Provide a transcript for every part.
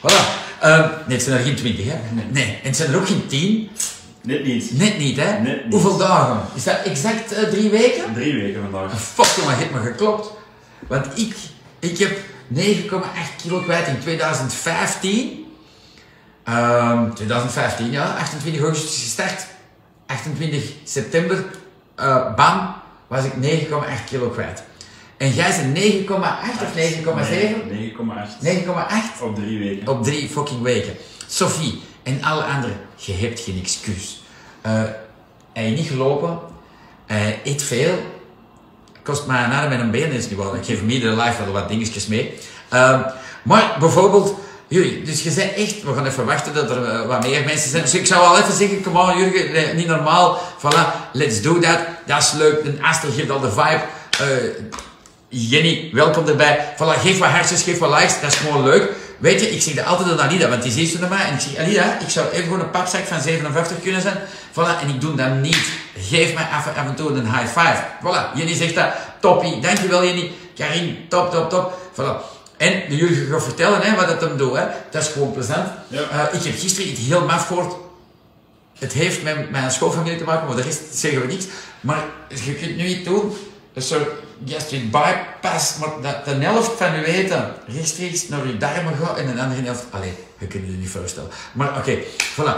Voilà. Ehm, nee, het zijn er geen 20, hè? Nee. En het zijn er ook geen 10. Net niet. Net niet, hè? Net niet. Hoeveel dagen? Is dat exact eh, drie weken? Drie weken vandaag. Fuck jongen, heeft me geklopt. Want ik, ik heb 9,8 kilo kwijt in 2015. Ehm 2015, ja. 28 augustus gestart. 28 september, eh, bam, was ik 9,8 kilo kwijt. En jij bent 9,8 of 9,7? 9,8. 9,8 Op drie weken. op drie fucking weken. Sophie en alle anderen, je hebt geen excuus. Eh hij niet gelopen, hij eet veel, kost mij een arm met een been, is niet wel. Ik geef hem iedere live wel wat dingetjes mee. Ehm, maar bijvoorbeeld, jullie, dus je zei echt, we gaan even wachten dat er eh, wat meer mensen zijn. Dus ik zou wel even zeggen, come on Jurgen, nee, niet normaal. Voilà, let's do that. Dat is leuk. En Aster geeft al de vibe. Jenny, welkom erbij. Voilà, geef wat hartjes, geef wat likes, dat is gewoon leuk. Weet je, ik zeg dat altijd aan Alida, want die ziet zo naar mij en ik zeg, Alida, ik zou even gewoon een papzak van 57 kunnen zijn. Voilà, en ik doe dat niet. Geef mij af, af en toe een high five. Voilà, Jenny zegt dat, toppie. Dankjewel Jenny. Karin, top, top, top. Voilà. En jullie gaan vertellen hè, wat dat hem doet. Hè. Dat is gewoon plezant. Ja. Eh, ik heb gisteren iets heel maf gehoord. Het heeft met mijn schoolfamilie te maken, maar de rest zeggen we niks. Maar je kunt nu niet doen, een soort gastric bypass, maar dat de helft van je eten rechtstreeks naar je darmen gaat en de andere helft... Allee, je kunt je dat niet voorstellen. Maar oké, voilà.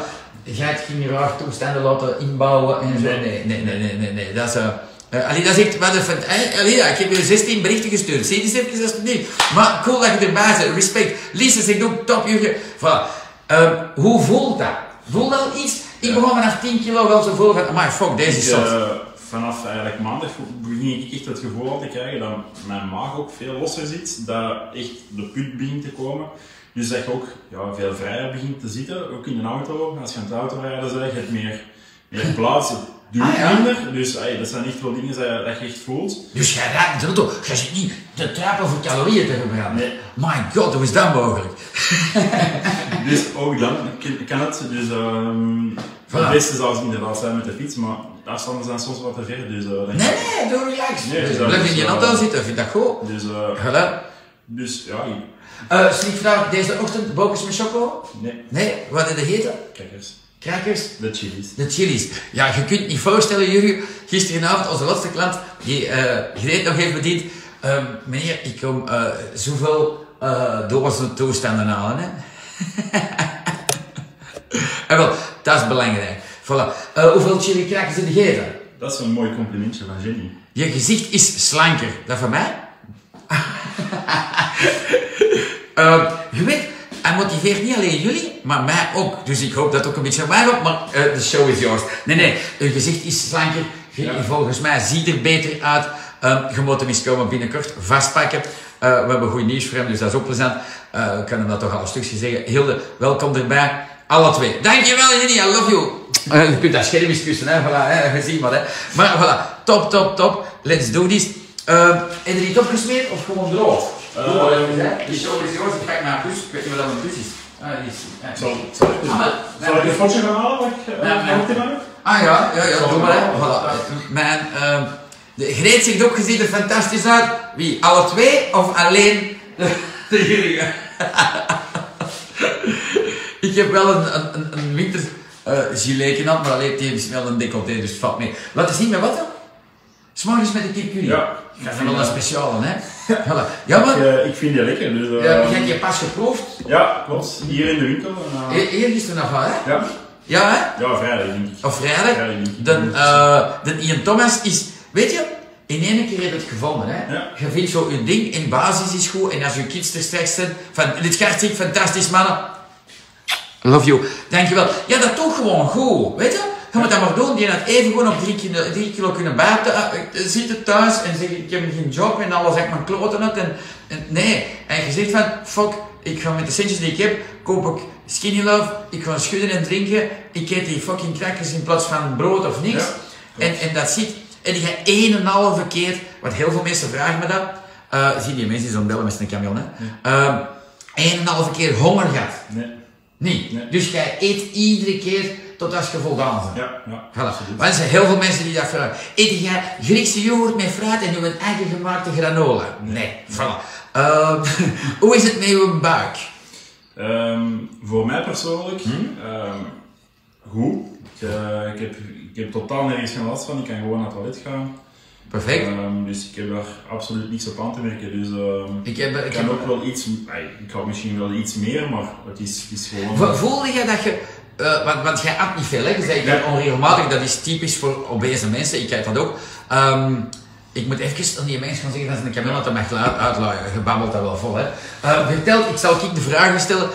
Ga het geen raar toestanden laten inbouwen en zo. Nee, nee, nee, nee, nee. nee. Dat is... eh eh, Allee, dat is echt wat eh, Allee, ik heb je 16 berichten gestuurd. Zie je eens even alsjeblieft. Maar cool dat je erbij bent. Respect. Lisa zegt ook top, Jurgen. Voilà. Ehm, hoe voelt dat? Voelt dat iets? Ik begon vanaf 10 kilo wel zo voelen van... Maar fuck, deze is zot. Vanaf eigenlijk maandag begin ik echt het gevoel te krijgen dat mijn maag ook veel losser zit. Dat echt de put begint te komen. Dus dat je ook ja, veel vrijer begint te zitten, ook in de auto. Als je aan het autorijden bent, je hebt meer, meer plaats. Het duurt Ah, ja. minder. Dus dat zijn echt wel dingen dat, dat je echt voelt. Dus jij raakt de auto. Jij zit niet te trappen voor calorieën te verbranden. Nee. My god, hoe is dat mogelijk? Dus ook dan kan- het. Dus ehm Voilà. het beste zou inderdaad zijn met de fiets, maar afstanden zijn soms wat te ver. Dus, eh, dan- Nee, nee, doe relax. Nee, dus blijf is, in je eh, auto zitten, vind dat goed. dus, eh, Voilà. dus ja, ik- Uh, vraag deze ochtend bokens met choco? nee, Nee, wat is de heten? kijk eens. Crackers? De chilies. De chilies. Ja, je kunt niet voorstellen, Jurgen, gisteravond onze laatste klant, die eh gereed nog heeft bediend. Ehm, meneer, ik kom eh, zoveel uh, dozen toestanden halen. Hè? en wel, dat is belangrijk. Voilà. Eh, hoeveel chili in de gegeten? Dat is een mooi complimentje van Jenny. Je gezicht is slanker. Dat van mij? Ehm, je weet, hij motiveert niet alleen jullie, maar mij ook. Dus ik hoop dat ook een beetje mij op, maar eh, de show is yours. Nee, nee, je gezicht is slanker. Je, Ja. Volgens mij ziet er beter uit. Ehm, je moet hem eens komen binnenkort vastpakken. Eh, we hebben goed nieuws voor hem, dus dat is ook plezant. Eh, ik kan hem dat toch al een stukje zeggen. Hilde, welkom erbij. Alle twee. Dankjewel, Jenny, I love you. Eh, je kunt dat scherm eens kussen, hè. Voilà, hè. Je ziet maar, hè. Maar voilà, top, top, top. Let's do this. Heb je er iets opgesmeerd of gewoon droog? Eh, Doe maar even, hè. De show is yours. Ik pak mijn bus. Ik weet niet wat dat een bus is. Ah, die is... ah, Zal, ik, Ah, een fotootje gaan halen? Wat eh, wat? Ah ja, ja, ja, doe maar hè. Voilà. Mijn, ehm de Greet zegt ook, je ziet er fantastisch uit. Wie? Alle twee of alleen de, de jullie? Ik heb wel een, een, een, een winter eh giletje aan, maar alleen is wel een decolleté, dus valt mee. Laat eens zien met wat dan? S'morgens met een curry. Ja. Dat is wel een speciale, hè? Voilà. Ja, Ik, maar, eh, ik vind die lekker. Dus, eh, ja, hebt je pas geproefd. ja, klopt. Hier in de winkel. en, eh, E- Eergisteren nog wel, hè? ja. Ja, hè? ja, vrijdag denk ik. Of vrijdag. Vrijdag, denk ik. De, eh, de Ian Thomas is, weet je, in één keer heb je het gevonden. Hè? Ja. Je vindt zo je ding, in basis is goed. En als je kids er straks zijn, van dit gaat fantastisch, mannen. Love you. Dankjewel. Ja, dat toch gewoon goed, weet je? Je moet dat maar doen. Die had even gewoon op drie kilo, drie kilo kunnen buiten eh, eh, zitten thuis en zeggen, ik heb geen job en alles ik mijn kloten uit. En, en nee, en je zegt van, fuck, ik ga met de centjes die ik heb, koop ik skinny love, ik ga schudden en drinken, ik eet die fucking crackers in plaats van brood of niks. Ja, en, en dat ziet, en die gaat één en halve keer, want heel veel mensen vragen me dat, eh zie die mensen die zo'n bellen met een camion, hè. Ehm, één en een halve keer honger gaat. Nee. Niet. Nee. Dus jij eet iedere keer tot als je voldaan bent. Ja, ja. Voilà. Want er zijn heel veel mensen die dat vragen. Eet jij Griekse yoghurt met fruit en doe een eigen gemaakte granola? Nee. Voilà. Ehm, hoe is het met uw buik? Ehm, voor mij persoonlijk, ehm, goed. Ik, eh, ik, heb, ik heb totaal nergens geen last van. Ik kan gewoon naar het toilet gaan. Perfect. Ehm, dus ik heb daar absoluut niks op aan te merken. Dus ehm, ik heb, ik kan heb, ook wel iets, ik had misschien wel iets meer, maar het is, het is gewoon. Vo- Voelde je dat je, eh, want, want jij at niet veel, hè? je zei onregelmatig, dat is typisch voor obese mensen, ik kijk dat ook. Ehm, ik moet even aan die mensen gaan zeggen dat ze een uit de mag la- uitlaaien, je babbelt dat wel vol. Hè? Vertel, ik zal ik de vragen stellen,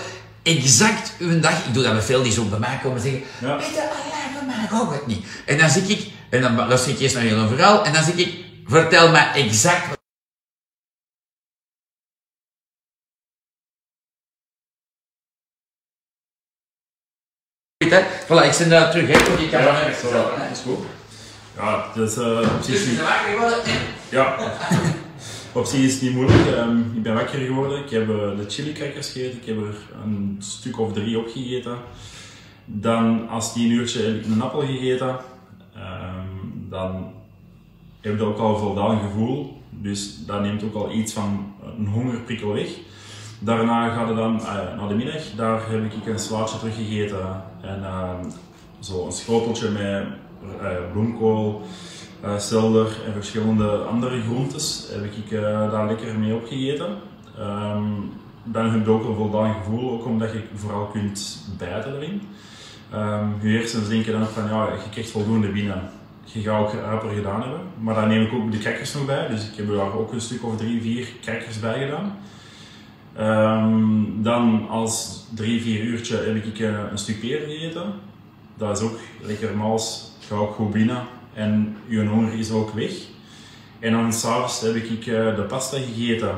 exact uw dag, ik doe dat met veel die zo bij mij komen zeggen, Ja. weet je, ah ja, voor mij ook het niet. En dan zie ik, en dan luister ik eerst naar jullie verhaal, en dan zie ik, vertel me exact Hè? Voilà, ik zit daar terug, hè, voor die camera. Ja, dat is goed. Ja, dus uh, op zich niet. Ja, op zich is het niet moeilijk. Ehm, ik ben wakker geworden. Ik heb eh, de chili crackers gegeten. Ik heb er een stuk of drie opgegeten. Dan, als tien uurtje, heb ik een appel gegeten. Dan heb je ook al een voldaan gevoel. Dus dat neemt ook al iets van een hongerprikkel weg. Daarna gaat het dan eh, naar de middag. Daar heb ik een slaatje teruggegeten. En ehm, zo een schoteltje met eh, bloemkool, eh selder en verschillende andere groentes heb ik eh, daar lekker mee opgegeten. Ehm, dan heb je ook een voldaan gevoel, ook omdat je vooral kunt bijten erin. Ehm je hersens denken dan van ja, je krijgt voldoende binnen. Gaat ook rapper gedaan hebben. Maar dan neem ik ook de crackers nog bij, dus ik heb daar ook een stuk of drie, vier crackers bij gedaan. Ehm, dan als drie, vier uurtje heb ik eh, een stuk peer gegeten. Dat is ook lekker mals, gaat ook goed binnen en je honger is ook weg. En dan s'avonds heb ik eh, de pasta gegeten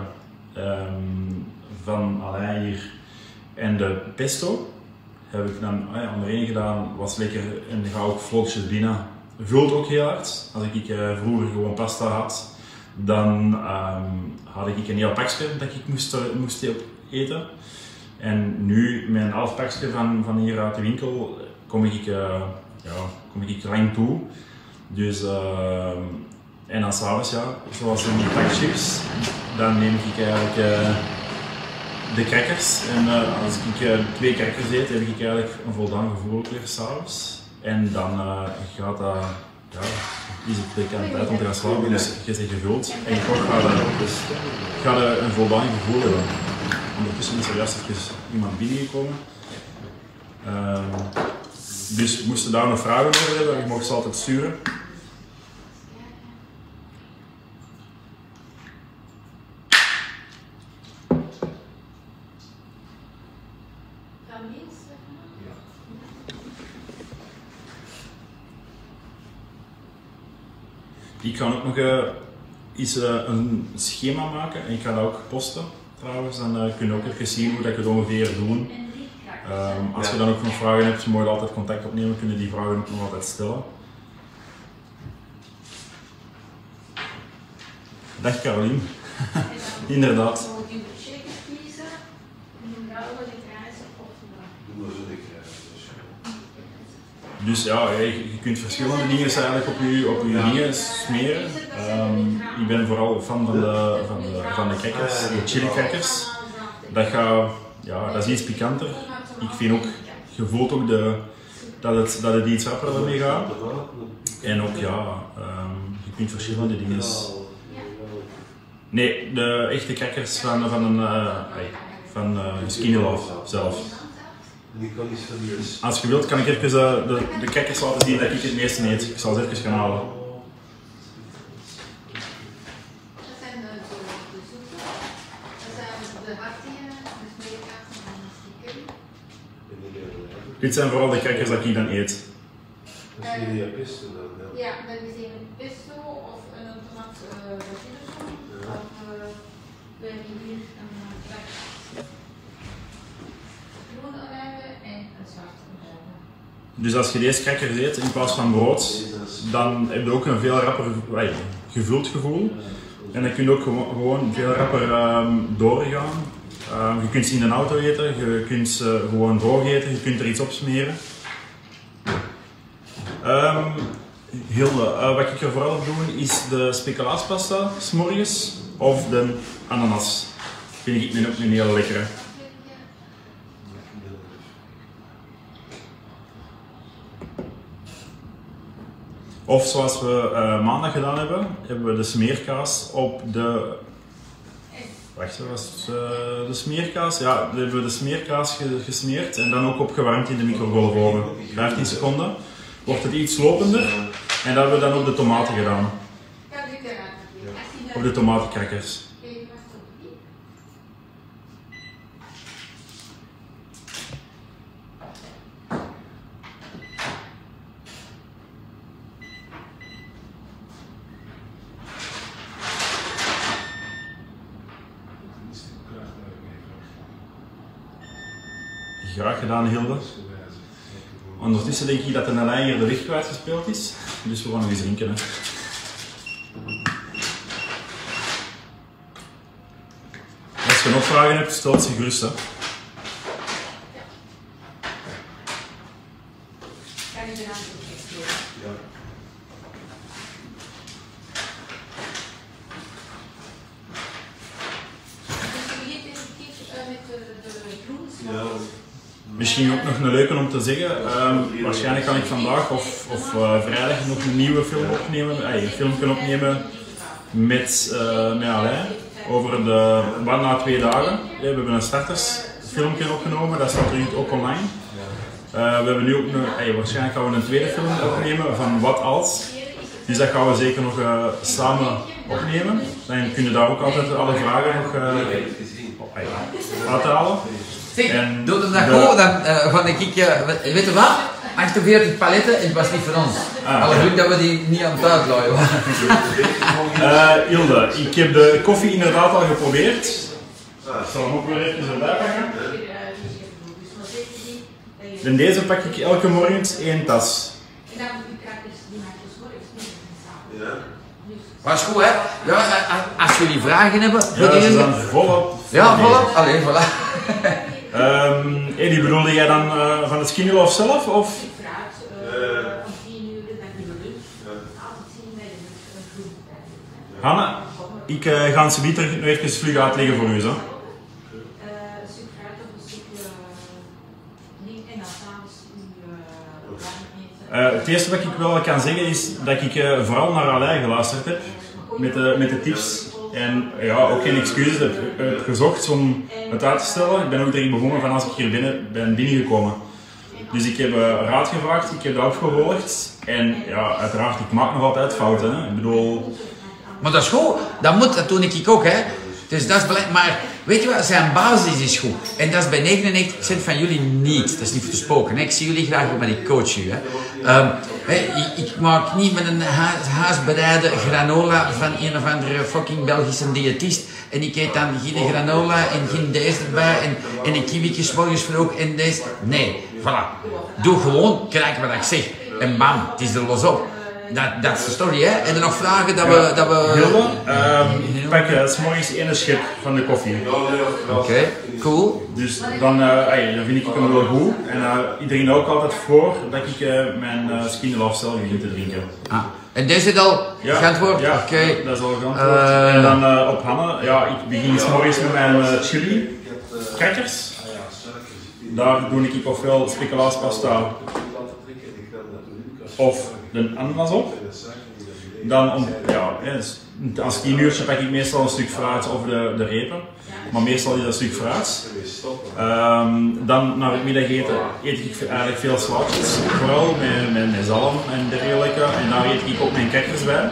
ehm, van Alain hier. En de pesto heb ik dan ah ja, onderheen gedaan, was lekker en gaat ook vlotjes binnen. Vult ook heel hard. Als ik eh, vroeger gewoon pasta had, dan ehm, had ik een heel pakje dat ik moest, moest eten. En nu, met een half pakje van, van hier uit de winkel, kom ik, eh, ja, kom ik lang toe. Dus, ehm, en dan s'avonds, ja, zoals in die pak dan neem ik eigenlijk eh, de crackers. En als ik twee crackers eet, heb ik eigenlijk een voldaan gevoel weer s'avonds. En dan eh, gaat dat, ja, is het de aan tijd om te gaan slapen, dus je bent gevuld. En toch gaat het, gaat het een voldaan gevoel hebben. Ondertussen is er juist even iemand binnengekomen. Ehm, dus moesten daar nog vragen over hebben, je mag ze altijd sturen. Ik ga ook nog eh, iets, eh, een schema maken en ik ga dat ook posten trouwens. Dan eh, kun je ook even zien hoe dat ik het ongeveer doe. Ehm, als je dan ook nog vragen hebt, je mag altijd contact opnemen, kunnen die vragen ook nog altijd stellen. Dag Carolien. Inderdaad. Moet je shaker kiezen, en dan wel de kruis of Dus ja, je, je kunt verschillende dingen eigenlijk op je, op je dingen smeren. Ehm, ik ben vooral fan van de, van de, van de crackers, de chili crackers. Dat, gaat, ja, dat is iets pikanter. Ik vind ook, je voelt ook de, dat, het, dat het iets rapper mee gaat. En ook ja, ehm, je kunt verschillende dingen. Nee, de echte crackers van, van een eh, van uh, Skinny Love zelf. Serieus. Als je wilt, kan ik even eh, de, de crackers laten zien dat ik het meeste eet. Ik zal ze even gaan halen. Dat dat. Dit zijn vooral de crackers dat ik dan eet. Dat is die diapisten dan. Ja. Dan is een pesto Dus als je deze crackers eet in plaats van brood, dan heb je ook een veel rapper gevuld gevoel. En dan kun je ook gewo- gewoon veel rapper ehm, doorgaan. Ehm, je kunt ze in een auto eten, je kunt ze gewoon droog eten, je kunt er iets op smeren. Ehm, Hilde, eh, wat ik er vooral op doe is de speculaaspasta, s'morgens, of de ananas. Vind ik ook een heel lekkere. Of zoals we eh, maandag gedaan hebben, hebben we de smeerkaas op de. Wacht, was het, eh, de smeerkaas? Ja, we hebben de smeerkaas ge- gesmeerd en dan ook opgewarmd in de microgolfoven. 15 seconden. Wordt het iets lopender en dat hebben we dan op de tomaten gedaan. Op de tomatencrackers. Even wachten op die. Graag gedaan, Hilde. Ondertussen denk ik dat de Nalijn hier de weg kwijtgespeeld is. Dus we gaan nog eens drinken. Hè. Als je nog vragen hebt, stel ze gerust. Hè. Kan ik eraan doen? Ja. Dus je begint effectief eh, met de, de groentes. Ja. Misschien ook nog een leuke om te zeggen. Ehm, of, of eh, vrijdag nog een nieuwe film opnemen. eh, een filmpje opnemen met, eh met Alain over de wat na twee dagen. We hebben een startersfilmpje opgenomen, dat staat nu ook online. We hebben nu ook een, waarschijnlijk gaan we een tweede film opnemen van wat als. Dus dat gaan we zeker nog samen opnemen. Dan kunnen daar ook altijd alle vragen nog uithalen. Zeg, En doe het dat goed, dan eh ga ik, weet- weet je wat? 48 paletten en het was niet van ons. Ah, Alle ja. geluk dat we die niet aan het uitlooien waren. Eh Hilde, ik heb de koffie inderdaad al geprobeerd. Ik zal hem ook weer even erbij pakken. En deze pak ik elke morgen één tas. Ja. Was goed, hè? Ja, als jullie vragen hebben, Ja, voor ze zijn volop. Ja, volop. Allee, voilà. Ehm Eddie, bedoelde jij dan eh, van het Skinny Love zelf? Of? Fruit, om 10 uur, dan in de lunch. Altijd zien wij een groente bij. Hanne, ik eh, ga ze terug nu even vlug uitleggen voor u. Zo. Eh, een een eh, en uh. Eh, het eerste wat ik wel kan zeggen is dat ik eh, vooral naar Alain geluisterd heb met de, met de tips. En ja, ook geen excuses heb, heb gezocht om het uit te stellen. Ik ben ook direct begonnen van als ik hier binnen ben binnengekomen. Dus ik heb eh, raad gevraagd, ik heb dat opgevolgd. En ja, uiteraard, ik maak nog altijd fouten. Hè. Ik bedoel, Maar dat is goed, dat moet, dat doe ik ook, hè. Dus dat is belangrijk. Maar weet je wat, zijn basis is goed. En dat is bij 99% van jullie niet. Dat is niet voor te spoken. Ik zie jullie graag, maar ik coach u. Ehm, ik, maak niet met een huisbereide granola van een of andere fucking Belgische diëtist. En ik eet dan geen granola en geen deze erbij. En, en een kiwietje morgens vroeg en deze. Nee, voilà. Doe gewoon, kijk wat ik zeg. En bam, het is er los op. Dat, dat is de story, hè. En er nog vragen dat we... Dat we... Hilde, ehm, ik pak uh, s morgens één schip van de koffie. Oké, cool. Dus dan, eh, ey, dan vind ik hem wel goed. En eh, iedereen ook altijd voor dat ik eh, mijn uh, skin love zelf begin te drinken. Ah. En deze zit al geantwoord? Ja, Oké. dat is al geantwoord. En dan eh, op Hanne, ja, ik begin s morgens met mijn chili crackers. Daar doe ik ofwel speculaaspasta of de ananas op. Dan om, ja, dus als tien uurtje pak ik meestal een stuk fruit of de, de repen. Maar meestal is dat een stuk fruit. Ehm, dan naar het middageten eet ik eigenlijk veel slaatjes. Vooral met, met, met zalm en dergelijke. En daar eet ik ook mijn crackers bij.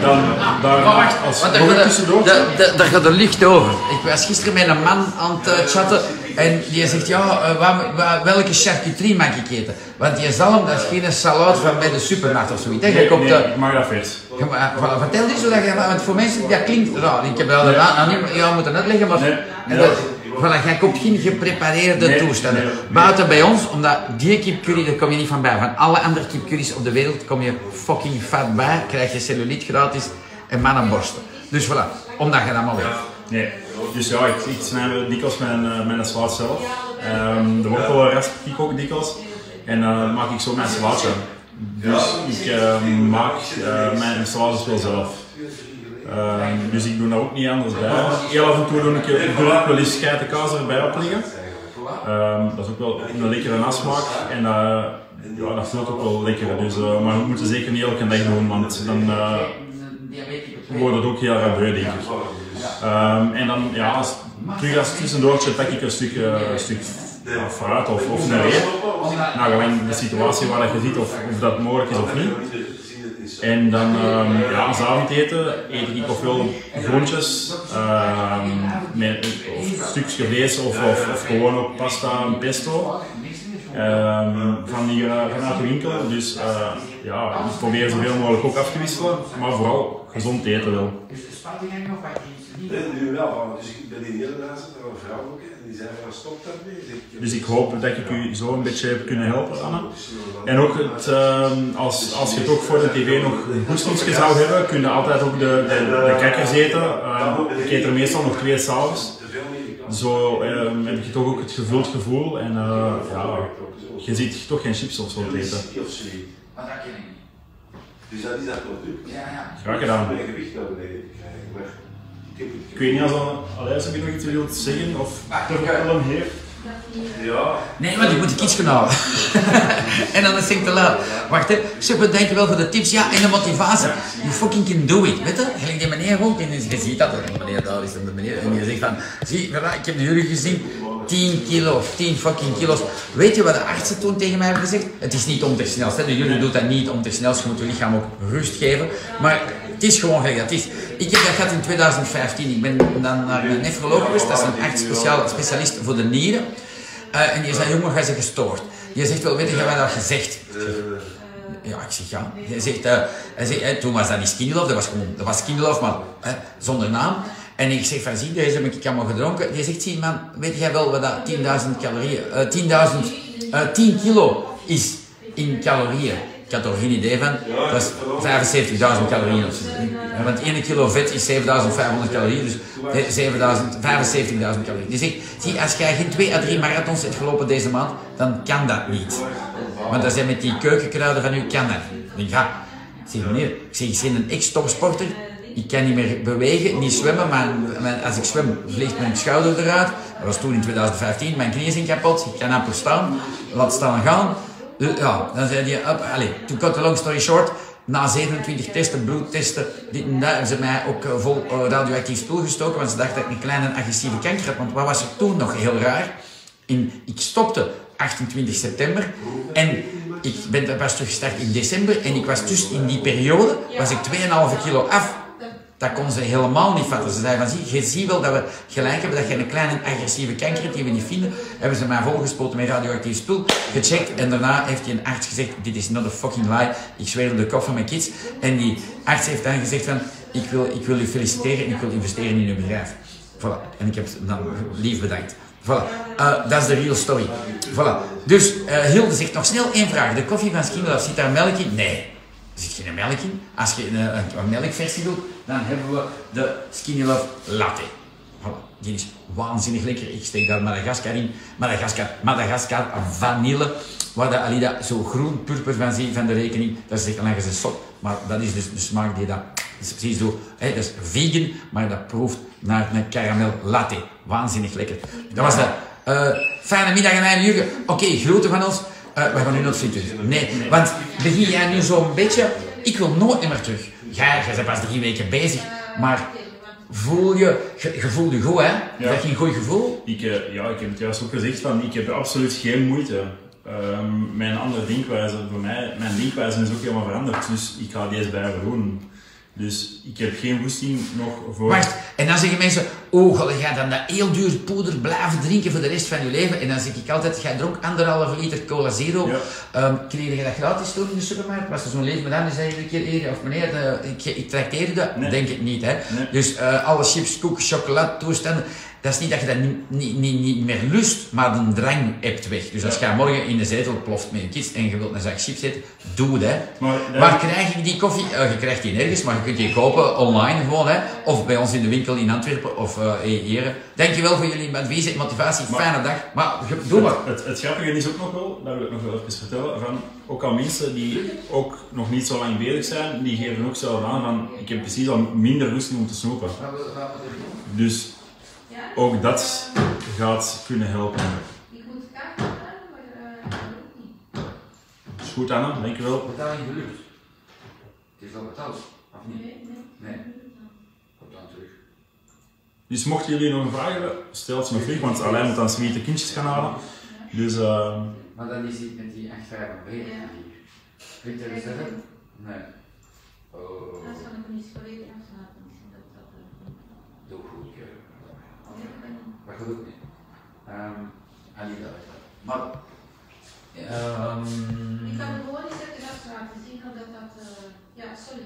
Dan daar Maar wacht, als daar gaat, tussendoor. daar gaat de licht over. Ik was gisteren met een man aan het eh, chatten en die zegt, ja, eh, waar- waar- welke charcuterie mag ik eten? Want die zalm, dat is geen salade van bij de supermarkt of zoiets. hè. Je Nee, nee, eh, mag dat vers. Maar, voilà, vertel eens hoe dat je want voor mensen dat klinkt raar. Ik heb wel Nee. niet, ja, moeten uitleggen, maar Nee. dat, voilà, jij koopt geen geprepareerde toestanden. Buiten bij ons, omdat die kipcurry, daar kom je niet van bij. Van alle andere kipcurry's op de wereld kom je fucking fat bij, krijg je cellulite gratis en mannenborsten. Dus voilà, omdat je dat maar weet. Nee. Dus ja, ik, ik snij dikwijls mijn, mijn slaat zelf. Um, de wortel rasp ik ook dikwijls. En dan uh, maak ik zo mijn slaatje. Dus ik uh, maak uh, mijn salades wel zelf. Uh, dus ik doe daar ook niet anders bij. Heel af en toe doe ik, doe ik wel eens geitenkaas erbij opleggen. Ehm, dat is ook wel een lekkere nasmaak en eh, ja, dat voelt ook wel lekker. Dus, eh, maar we moeten zeker niet elke dag doen, want dan eh, wordt het ook heel erg beu, denk ik. Ehm, en dan, ja, als, terug als tussendoortje pak ik een stuk, eh, stuk ja, fruit of, of een reep. Nou, gewoon de situatie waar je ziet of, of dat mogelijk is of niet. En dan, ehm, ja, als avondeten eet ik ofwel groentjes, ehm, met of stukje vlees of, of, gewoon ook pasta en pesto. Van die, eh, vanuit de winkel. Dus eh, ja, ik probeer zoveel mogelijk ook af te wisselen, maar vooral gezond eten wel. Nee, nu wel, dus ik ben in Nederland naar een vrouw ook, en die zei van stop daarmee. Ik- Dus ik hoop dat ik u zo een beetje heb kunnen helpen, Anne. En ook het, ehm, als, als je toch voor de tv nog een goestingsje zou hebben, kun je altijd ook de, de, de kakkers eten. Ehm, ik eet er meestal nog twee s'avonds. Ik Zo ehm, heb je toch ook het gevuld gevoel en eh, ja, je ziet toch geen chips of zo te eten. Of zoiets. Dus dat is dat product. Graag gedaan. Mijn gewicht ik weet niet als Aleis, heb je nog iets wilt zeggen of toch wel een heeft? Ja, Nee, want ik moet de kies gaan halen. en dan is het te laat. Wacht, hè. Super, dankjewel voor de tips. Ja, en de motivatie. You fucking can do it. Weet je? Gelijk die meneer ook. En je ziet dat. De meneer daar is en de meneer. En je zegt van, zie, voilà, ik heb de jullie gezien. 10 kilo of 10 fucking kilo's. Weet je wat de artsen toen tegen mij hebben gezegd? Het is niet om te snel. Jullie doet dat niet om te snel. Je moet je lichaam ook rust geven. Maar het is gewoon gelijk dat het is. Ik heb dat gehad in 2015. Ik ben dan naar een nefroloog geweest. Dat is een arts speciaal, specialist voor de nieren. Eh, en die zei, jongen, ga ze gestoord. Die zegt wel, weet je, wat dat gezegd? Ja, ik zeg ja. Hij zegt, eh, hij zegt toen was dat niet Love, dat was gewoon, dat was maar zonder naam. En ik zeg van, zie, deze heb ik allemaal gedronken. Die zegt, zie man, weet jij wel wat dat 10.000 calorieën, eh 10.000, eh 10 kilo is in calorieën? Ik had er geen idee van. Dat is 75.000 calorieën Want 1 kilo vet is 7.500 calorieën, dus 7.000, 75.000 calorieën. Die zegt, zie, als jij geen 2 à 3 marathons hebt gelopen deze maand, dan kan dat niet. Want dat zijn met die keukenkruiden van u kan dat. Ik denk, ja, ik meneer, ik zeg, ik ben een ex-topsporter. Ik kan niet meer bewegen, niet zwemmen, maar, maar als ik zwem vliegt mijn schouder eruit. Dat was toen in 2015, mijn knieën zijn kapot, ik kan amper staan, laat staan gaan. Dus ja, dan zei hij, up, allez, to cut the long story short, na 27 testen, bloedtesten, dit hebben ze mij ook eh, vol eh, radioactief spul gestoken, want ze dachten dat ik een kleine agressieve kanker had. Want wat was er toen nog heel raar? In, ik stopte 28 september en ik ben pas teruggestart in december en ik was dus in die periode, was ik 2,5 kilo af. Dat kon ze helemaal niet vatten. Ze zeiden van, zie, je ziet wel dat we gelijk hebben, dat je een kleine agressieve kanker hebt die we niet vinden. Hebben ze mij volgespoten met radioactief spul, gecheckt en daarna heeft die een arts gezegd, dit is not a fucking lie, ik zweer op de kop van mijn kids. En die arts heeft dan gezegd van, ik wil, ik wil u feliciteren en ik wil investeren in uw bedrijf. Voilà. En ik heb dan lief bedankt. Voilà. Eh, dat is de real story. Voilà. Dus eh, Hilde zegt nog snel één vraag. De koffie van Love, zit daar melk in? Nee. Er zit geen melk in. Als je een, een, een melkversie doet, dan hebben we de Skinny Love Latte. Voilà. Die is waanzinnig lekker. Ik steek daar Madagascar in. Madagascar, Madagascar vanille. Waar de Alida zo groen purper van ziet van de rekening. Dat is echt een lange sop. Maar dat is dus de smaak die dat... Dat is precies zo. Hè, dat is vegan, maar dat proeft naar een caramel latte. Waanzinnig lekker. Dat was de eh, fijne middag en een uur. Oké, groeten van ons. Eh, we gaan nu naar het frituur. Nee, want begin jij nu zo'n beetje... Ik wil nooit meer terug. Jij, jij bent pas drie weken bezig. Maar voel je... Je, je voelt je goed, hè? Is dat geen goed gevoel? Ik, eh, ja, ik heb het juist ook gezegd, van, ik heb absoluut geen moeite. Ehm, mijn andere denkwijze, voor mij, mijn denkwijze is ook helemaal veranderd, dus ik ga deze blijven doen. Dus ik heb geen woesting nog voor... Wacht, en dan zeggen mensen, oh, ga jij dan dat heel duur poeder blijven drinken voor de rest van je leven? En dan zeg ik altijd, jij dronk anderhalve liter cola zero. Ja. Ehm, kreeg je dat gratis toen in de supermarkt? Was er zo'n leven met die zei iedere keer, "Hier, of meneer, de, ik, ik trakteerde dat? Nee. Denk ik niet, hè. Nee. Dus eh, alle chips, koek, chocolade, toestanden. Dat is niet dat je dat niet, niet, niet, niet meer lust, maar de drang hebt weg. Dus als Ja. jij morgen in de zetel ploft met je kids en je wilt een zak chips eten, doe het, hè. Maar dat- Waar krijg ik die koffie? Eh, je krijgt die nergens, maar je kunt die kopen online gewoon, hè. Of bij ons in de winkel in Antwerpen of eh hier. Dankjewel voor jullie advies en motivatie. Maar- Fijne dag. Maar doe maar. Het, het, het grappige is ook nog wel, dat wil ik nog wel even vertellen, van ook al mensen die ook nog niet zo lang bezig zijn, die geven ook zelf aan van ik heb precies al minder rust om te snoepen. Dus ook dat gaat kunnen helpen. Ik moet het kaart maar dat lukt niet. Dat Is goed, Anna, dankjewel. Wordt gelukt? Het is al betaald, of niet? Nee, nee. Komt dan terug. Dus mochten jullie nog een vraag hebben, stel ze me vlieg, want alleen moet dan zoiets kindjes gaan halen. Dus, uh... Maar dan is het met die 8 5 van weer. Kun je dat zeggen? Nee. Oh. Dat zal ik niet spreken, dat Doe goed, ook niet. Ehm, weet je wel. Maar, ehm, Ik kan het gewoon niet zetten afsluiten. Zien dat dat. eh, ja, sorry.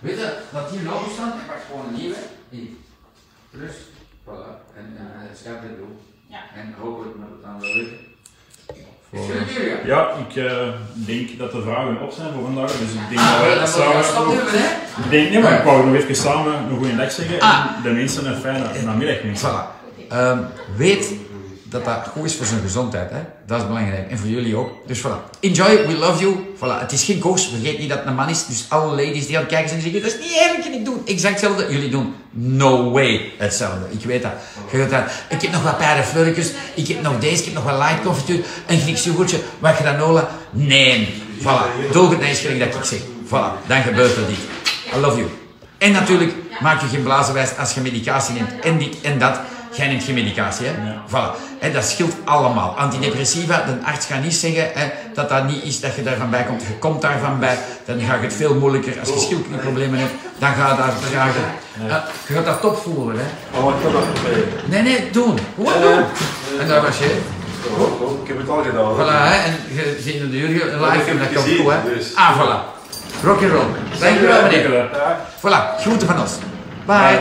weet je, dat hier logo staat, ik pak gewoon een nieuwe. Hier. Plus, voilà. En, en uh, schrijf dit doen. Ja. En hopelijk met het aan de het ja, ik eh, denk dat de vragen op zijn voor vandaag. Dus ik denk Ah, dat stap samen. Ik denk, nee, maar ik wou nog even samen een goede dag zeggen. Ah. En de mensen een fijne namiddag wensen. Voilà. Ehm, weet dat dat goed is voor zijn gezondheid. Hè? Dat is belangrijk. En voor jullie ook. Dus voilà. Enjoy, we love you. Voilà. Het is geen koos. Vergeet niet dat het een man is. Dus alle ladies die aan het kijken zijn, zeggen, dat is niet eerlijk. En ik doe exact hetzelfde. Jullie doen no way hetzelfde. Ik weet dat. Je. Ik heb nog wat paardenflurkjes. Ik heb nog deze. Ik heb nog wat light confituur. Een Grieks yoghurtje. Wat granola. Nee. Voilà. Doe het eens gelijk dat ik zeg. Voilà. Dan gebeurt er dit. I love you. En natuurlijk, maak je geen blazenwijs als je medicatie neemt en dit en dat. Jij neemt geen medicatie, hè? Ja. Voilà. Hè, dat scheelt allemaal. Antidepressiva, de arts gaat niet zeggen hè, dat dat niet is dat je daarvan bij komt. Je komt daarvan bij, dan ga je het veel moeilijker. Als je schildklierproblemen hebt, dan ga je daar dragen. Ja, je gaat dat top voelen, hè? Oh, ik kan dat niet mee. Nee, nee, doen. Gewoon nee. doen. En daar was je. Oh, oh, Ik heb het al gedaan. Voilà, hè? En je ziet in de live en dat komt goed, hè? dus. Ah, voilà. Rock and roll. Dankjewel, meneer. Voilà, groeten van ons. Bye.